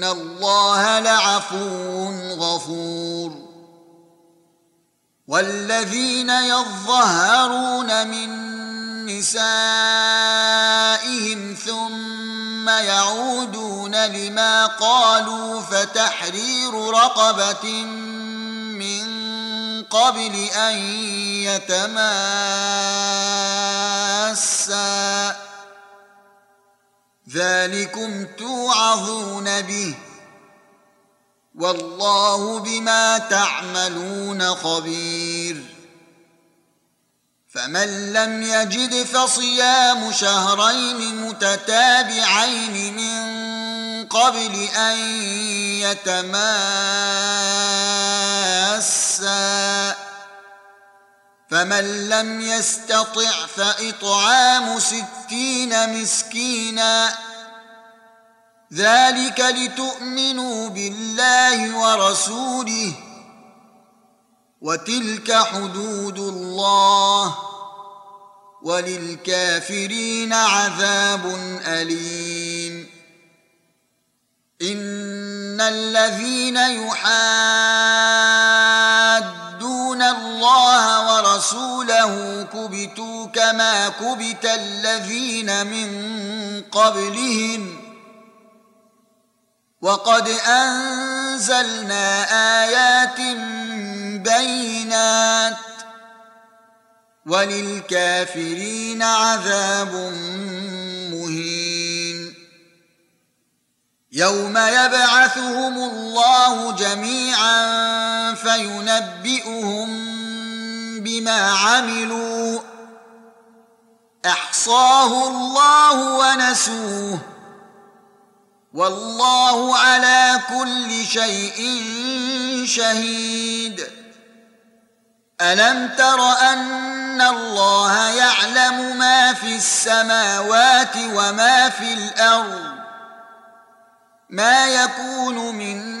ان الله لعفو غفور والذين يظهرون من نسائهم ثم يعودون لما قالوا فتحرير رقبه من قبل ان يتماسا ذلكم توعظون به. والله بما تعملون خبير. فمن لم يجد فصيام شهرين متتابعين من قبل أن يتماسا فمن لم يستطع فإطعام ستين مسكينا. ذلك لتؤمنوا بالله ورسوله وتلك حدود الله وللكافرين عذاب أليم. إن الذين يحادون ورسوله كبتوا كما كبت الذين من قبلهم. وقد أنزلنا آيات بينات. وللكافرين عذاب مهين. يوم يبعثهم الله جميعا فينبئهم بما عملوا أحصاه الله ونسوه والله على كل شيء شهيد. ألم تر أن الله يعلم ما في السماوات وما في الأرض؟ ما يكون من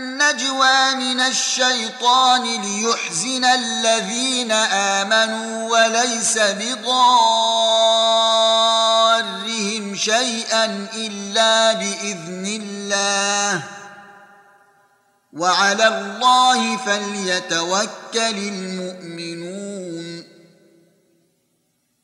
النجوى من الشيطان ليحزن الذين آمنوا وليس بضارهم شيئا إلا بإذن الله. وعلى الله فليتوكل المؤمنون.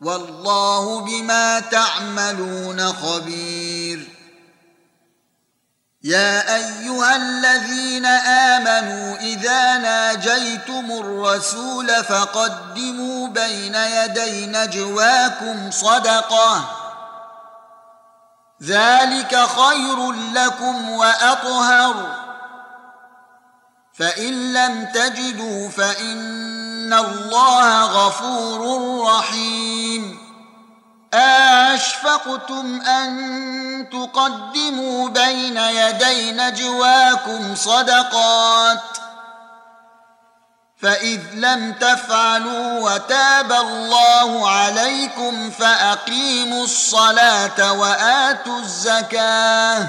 والله بما تعملون خبير. يا أيها الذين آمنوا إذا ناجيتم الرسول فقدموا بين يدي نجواكم صدقة. ذلك خير لكم وأطهر. فإن لم تجدوا فإن الله غفور رحيم. اشفقتم أن تقدموا بين يدي نجواكم صدقات؟ فإذ لم تفعلوا وتاب الله عليكم فأقيموا الصلاة وآتوا الزكاة.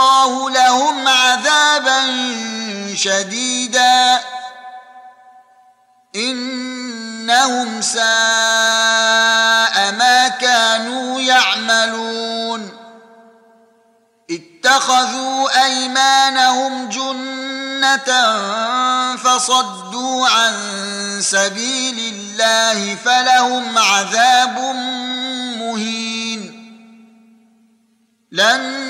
الله لهم عذابا شديدا. إنهم ساء ما كانوا يعملون. اتخذوا أيمانهم جنة فصدوا عن سبيل الله فلهم عذاب مهين. لن